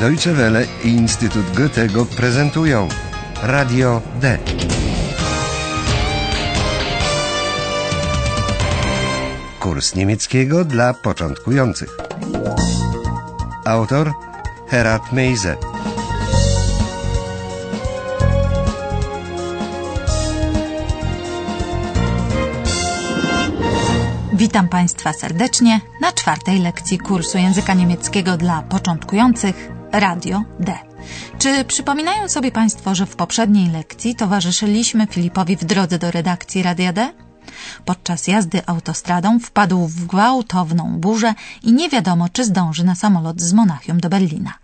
Deutsche Welle i Instytut Goethego prezentują Radio D. Kurs niemieckiego dla początkujących. Autor Herat Meise. Witam Państwa serdecznie na czwartej lekcji kursu języka niemieckiego dla początkujących Radio D. Czy przypominają sobie Państwo, że w poprzedniej lekcji towarzyszyliśmy Filipowi w drodze do redakcji Radia D? Podczas jazdy autostradą wpadł w gwałtowną burzę i nie wiadomo, czy zdąży na samolot z Monachium do Berlina.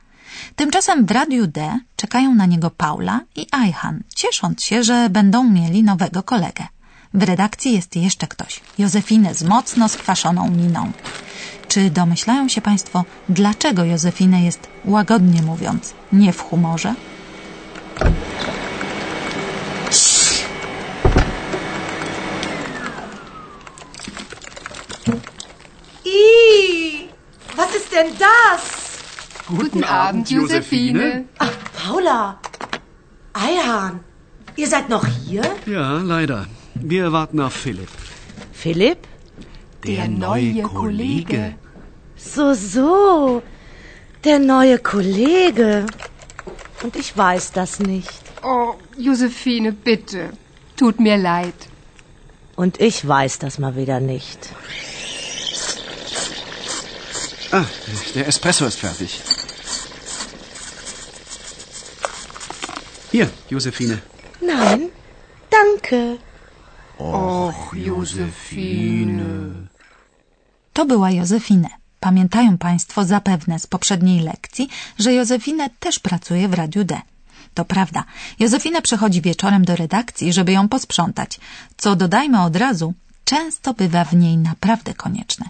Tymczasem w Radiu D czekają na niego Paula i Ajhan, ciesząc się, że będą mieli nowego kolegę. W redakcji jest jeszcze ktoś, Józefinę z mocno skwaszoną miną. Czy domyślają się Państwo, dlaczego Józefinę jest, łagodnie mówiąc, nie w humorze? Ih, was ist denn das? Guten Abend, Josephine. Ach, Paula. Eihahn, ihr seid noch hier? Ja, leider. Wir warten auf Philipp. Philipp? Der neue Kollege. So, so. Der neue Kollege. Und ich weiß das nicht. Oh, Josephine, bitte. Tut mir leid. Und ich weiß das mal wieder nicht. Ah, der Espresso ist fertig. Hier, Josephine. Nein, danke. Josephine. To była Józefine. Pamiętają Państwo zapewne z poprzedniej lekcji, że Józefinę też pracuje w Radiu D. To prawda, Józefinę przychodzi wieczorem do redakcji, żeby ją posprzątać, co dodajmy od razu, często bywa w niej naprawdę konieczne.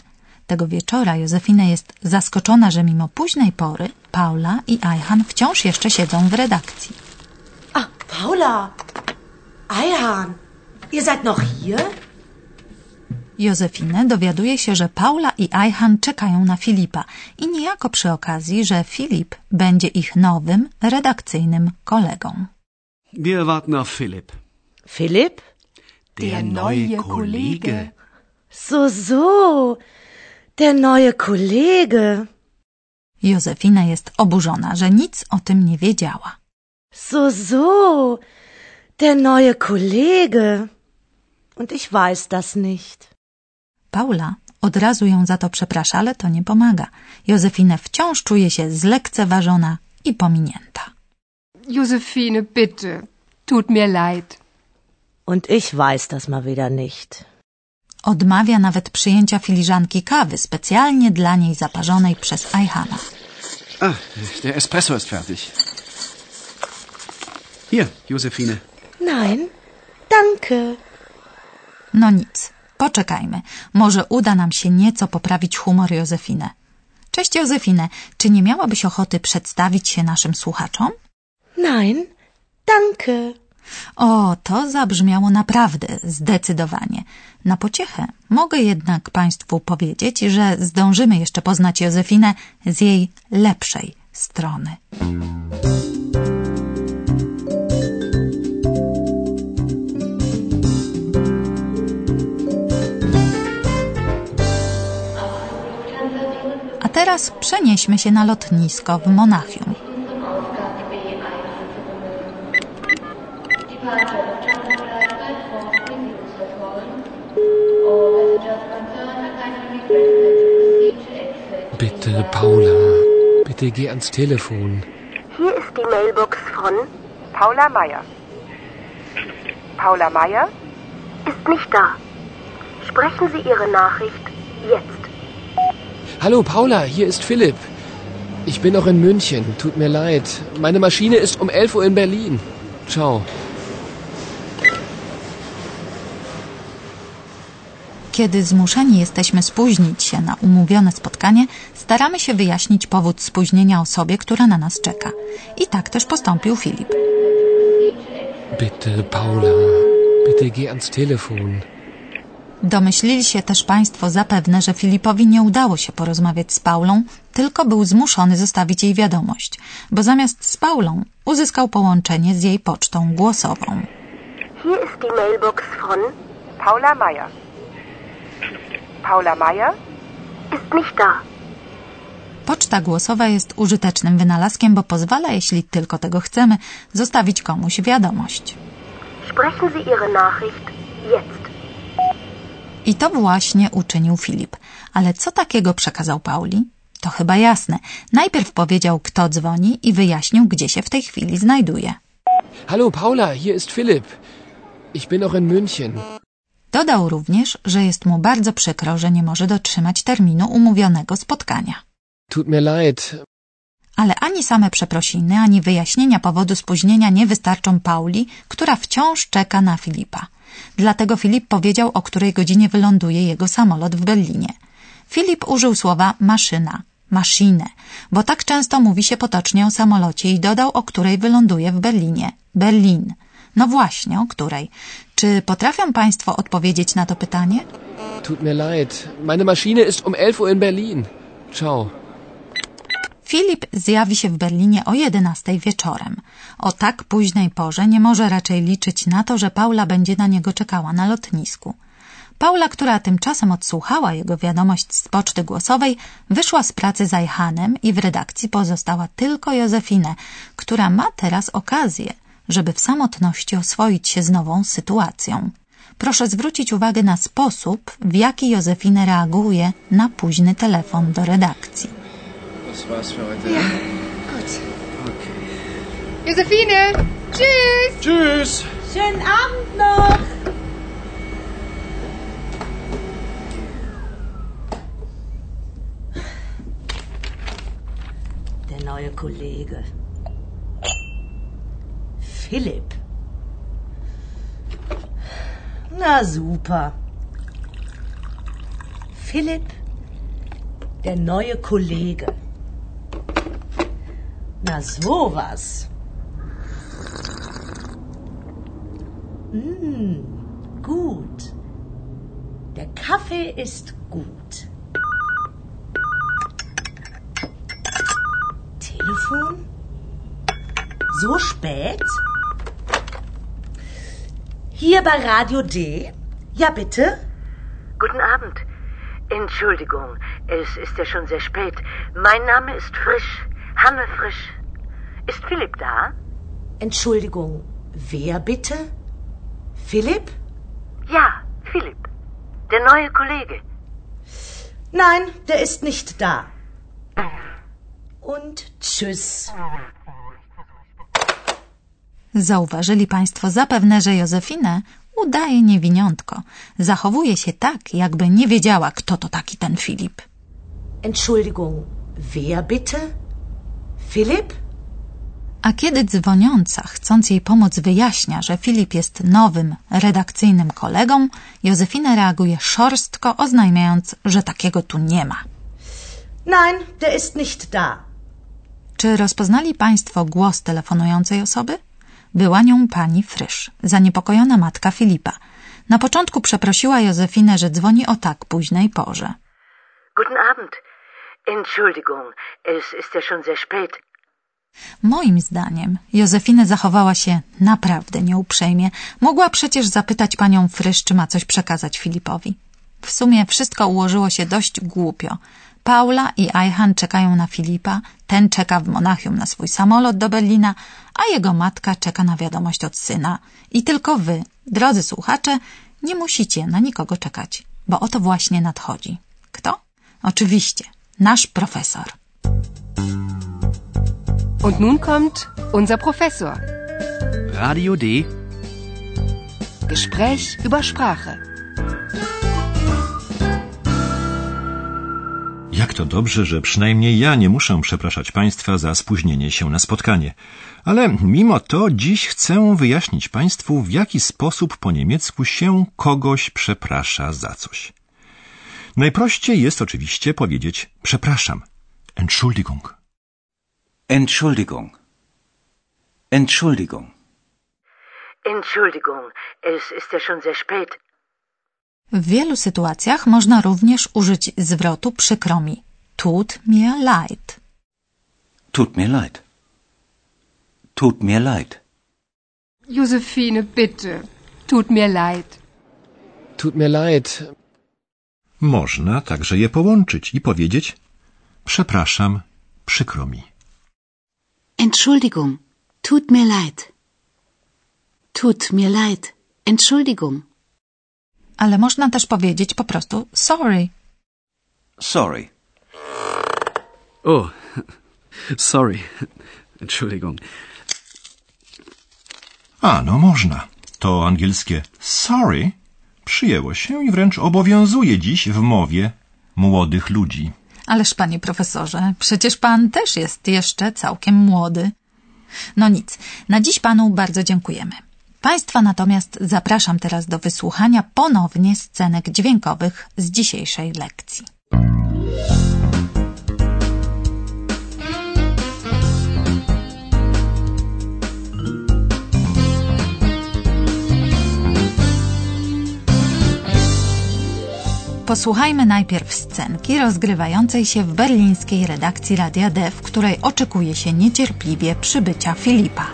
Tego wieczora Józefina jest zaskoczona, że mimo późnej pory Paula i Ajhan wciąż jeszcze siedzą w redakcji. Ah, Paula. Eihahn, ihr seid noch hier? Józefinę dowiaduje się, że Paula i Ajhan czekają na Filipa i niejako przy okazji, że Filip będzie ich nowym, redakcyjnym kolegą. Wir warten auf Philipp. Philipp? Der neue Kollege. So, so. Der neue Kollege. Józefina jest oburzona, że nic o tym nie wiedziała. So, so. Der neue Kollege. Und ich weiß das nicht. Paula od razu ją za to przeprasza, ale to nie pomaga. Józefinę wciąż czuje się zlekceważona i pominięta. Josephine, bitte. Tut mir leid. Und ich weiß das mal wieder nicht. Odmawia nawet przyjęcia filiżanki kawy specjalnie dla niej zaparzonej przez Ajhana. Ah, der Espresso ist fertig. Hier, Josephine. Nein, danke. No nic, poczekajmy. Może uda nam się nieco poprawić humor Józefinę. Cześć Józefinę, czy nie miałabyś ochoty przedstawić się naszym słuchaczom? Nein, danke. O, to zabrzmiało naprawdę zdecydowanie. Na pociechę mogę jednak Państwu powiedzieć, że zdążymy jeszcze poznać Józefinę z jej lepszej strony. Teraz przenieśmy się na lotnisko w Monachium. Bitte, Paula, bitte geh ans Telefon. Hier ist die Mailbox von Paula Meier. Paula Meier ist nicht da. Sprechen Sie Ihre Nachricht jetzt. Hallo Paula, hier ist Philipp. Ich bin noch in München, tut mir leid. Meine Maschine ist um 11 Uhr in Berlin. Ciao. Kiedy zmuszeni jesteśmy spóźnić się na umówione spotkanie, staramy się wyjaśnić powód spóźnienia osobie, która na nas czeka. I tak też postąpił Filip. Bitte, Paula, bitte geh ans Telefon. Domyślili się też Państwo zapewne, że Filipowi nie udało się porozmawiać z Paulą, tylko był zmuszony zostawić jej wiadomość, bo zamiast z Paulą uzyskał połączenie z jej pocztą głosową. Hier ist die Mailbox von Paula Meyer. Paula Meyer ist nicht da. Poczta głosowa jest użytecznym wynalazkiem, bo pozwala, jeśli tylko tego chcemy, zostawić komuś wiadomość. Sprechen Sie Ihre Nachricht jetzt. I to właśnie uczynił Filip. Ale co takiego przekazał Pauli? To chyba jasne. Najpierw powiedział, kto dzwoni i wyjaśnił, gdzie się w tej chwili znajduje. Hallo Paula, hier ist Philipp. Ich bin noch in München. Dodał również, że jest mu bardzo przykro, że nie może dotrzymać terminu umówionego spotkania. Tut mir leid. Ale ani same przeprosiny, ani wyjaśnienia powodu spóźnienia nie wystarczą Pauli, która wciąż czeka na Filipa. Dlatego Filip powiedział, o której godzinie wyląduje jego samolot w Berlinie. Filip użył słowa maszyna, maszynę, bo tak często mówi się potocznie o samolocie i dodał, o której wyląduje w Berlinie. Berlin. No właśnie, o której. Czy potrafią Państwo odpowiedzieć na to pytanie? Tut mir leid. Meine Maschine ist um 11 Uhr in Berlin. Ciao. Filip zjawi się w Berlinie o 11 wieczorem. O tak późnej porze nie może raczej liczyć na to, że Paula będzie na niego czekała na lotnisku. Paula, która tymczasem odsłuchała jego wiadomość z poczty głosowej, wyszła z pracy za Johanem i w redakcji pozostała tylko Józefinę, która ma teraz okazję, żeby w samotności oswoić się z nową sytuacją. Proszę zwrócić uwagę na sposób, w jaki Józefinę reaguje na późny telefon do redakcji. Das war's für heute. Josephine! Tschüss! Tschüss. Schönen Abend noch. Der neue Kollege. Philipp. Na super. Philipp, der neue Kollege. Na sowas. Mm, gut. Der Kaffee ist gut. Telefon? So spät? Hier bei Radio D? Ja, bitte? Guten Abend. Entschuldigung, es ist ja schon sehr spät. Mein Name ist Frisch, Hanne Frisch. Ist Philipp da? Entschuldigung, wer bitte? Philipp? Ja, Philipp. Der neue Kollege. Nein, der ist nicht da. Und tschüss. Zauważyli Państwo zapewne, że Józefinę udaje niewiniątko. Zachowuje się tak, jakby nie wiedziała, kto to taki ten Filip. Entschuldigung, wer bitte? Philipp? A kiedy dzwoniąca, chcąc jej pomóc, wyjaśnia, że Filip jest nowym, redakcyjnym kolegą, Józefina reaguje szorstko, oznajmiając, że takiego tu nie ma. Nein, der ist nicht da. Czy rozpoznali Państwo głos telefonującej osoby? Była nią pani Frysz, zaniepokojona matka Filipa. Na początku przeprosiła Józefinę, że dzwoni o tak późnej porze. Guten Abend. Entschuldigung, es ist ja schon sehr spät. Moim zdaniem Józefina zachowała się naprawdę nieuprzejmie. Mogła przecież zapytać panią Frysz, czy ma coś przekazać Filipowi. W sumie wszystko ułożyło się dość głupio. Paula i Ajhan czekają na Filipa, ten czeka w Monachium na swój samolot do Berlina, a jego matka czeka na wiadomość od syna. I tylko wy, drodzy słuchacze, nie musicie na nikogo czekać, bo oto właśnie nadchodzi. Kto? Oczywiście, nasz profesor. Und nun kommt unser Professor. Radio D. Gespräch über Sprache. Jak to dobrze, że przynajmniej ja nie muszę przepraszać Państwa za spóźnienie się na spotkanie. Ale mimo to dziś chcę wyjaśnić Państwu, w jaki sposób po niemiecku się kogoś przeprasza za coś. Najprościej jest oczywiście powiedzieć przepraszam. Entschuldigung. Entschuldigung. Entschuldigung. Entschuldigung, es ist ja schon sehr spät. W wielu sytuacjach można również użyć zwrotu przykro mi. Tut mir leid. Tut mir leid. Tut mir leid. Josephine, bitte. Tut mir leid. Tut mir leid. Można także je połączyć i powiedzieć Przepraszam, przykro mi. Entschuldigung. Tut mir leid. Tut mir leid. Entschuldigung. Ale można też powiedzieć po prostu sorry. Sorry. Oh, sorry. Entschuldigung. A, no można. To angielskie sorry przyjęło się i wręcz obowiązuje dziś w mowie młodych ludzi. Ależ panie profesorze, przecież pan też jest jeszcze całkiem młody. No nic, na dziś panu bardzo dziękujemy. Państwa natomiast zapraszam teraz do wysłuchania ponownie scenek dźwiękowych z dzisiejszej lekcji. Posłuchajmy najpierw scenki rozgrywającej się w berlińskiej redakcji Radia D, w której oczekuje się niecierpliwie przybycia Filipa.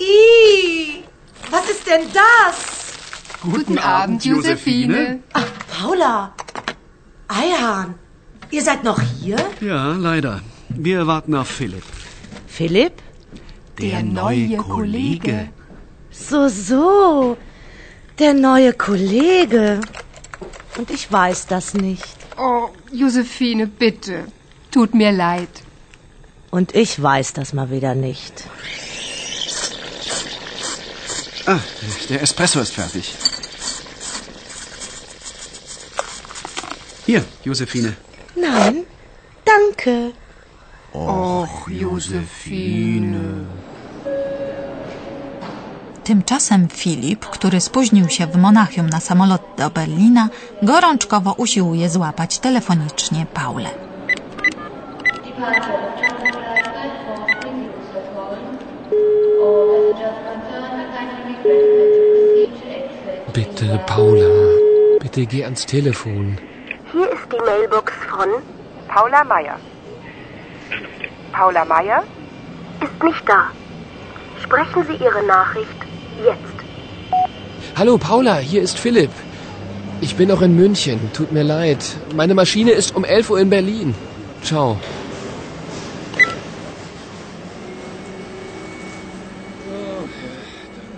Ih, was ist denn das? Guten, Abend, Josephine. Ach, Paula. Eihahn, ihr seid noch hier? Ja, leider. Wir warten auf Philipp. Philipp? Der neue Kollege. So, so. Der neue Kollege. Und ich weiß das nicht. Oh, Josephine, bitte. Tut mir leid. Und ich weiß das mal wieder nicht. Ah, der Espresso ist fertig. Hier, Josephine. Nein, danke. Josephine. Tymczasem Filip, który spóźnił się w Monachium na samolot do Berlina, gorączkowo usiłuje złapać telefonicznie Paulę. Bitte, Paula. Bitte geh ans Telefon. Hier ist die Mailbox von Paula Meier. Paula Meier ist nicht da. Sprechen Sie Ihre Nachricht jetzt. Hallo Paula, hier ist Philipp. Ich bin noch in München. Tut mir leid. Meine Maschine ist um 11 Uhr in Berlin. Ciao.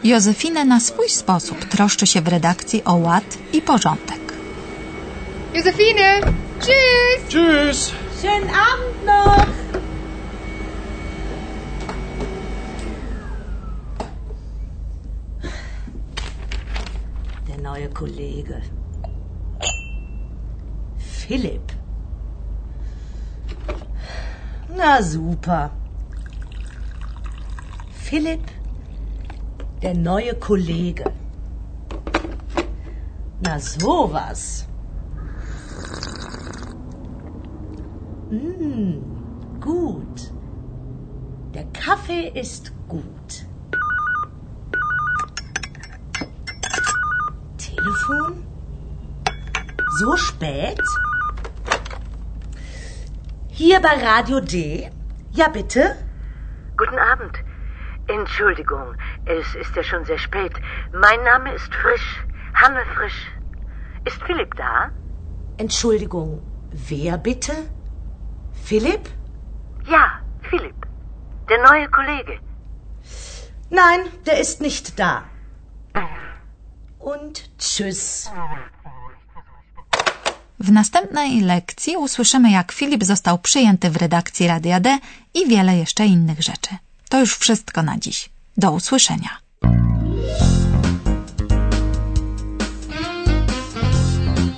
Józefine na swój sposób troszczy się w redakcji o ład i porządek. Josephine, tschüss. Tschüss. Schönen Abend noch. Der neue Kollege. Philipp. Na super. Philipp, der neue Kollege. Na sowas. Mm, gut. Der Kaffee ist gut. Telefon? So spät? Hier bei Radio D? Ja, bitte? Guten Abend. Entschuldigung, es ist ja schon sehr spät. Mein Name ist Frisch, Hanne Frisch. Ist Philipp da? Entschuldigung, wer bitte? Philipp? Ja, Philipp. Der neue Kollege. Nein, der ist nicht da. Und tschüss. W następnej lekcji usłyszymy, jak Filip został przyjęty w redakcji Radia D i wiele jeszcze innych rzeczy. To już wszystko na dziś. Do usłyszenia.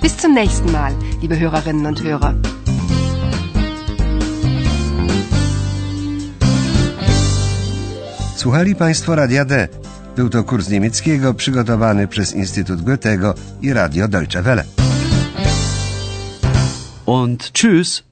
Bis zum nächsten Mal, liebe Hörerinnen und Hörer. Słuchali Państwo Radia D. Był to kurs niemieckiego przygotowany przez Instytut Goethego i Radio Deutsche Welle. Und tschüss.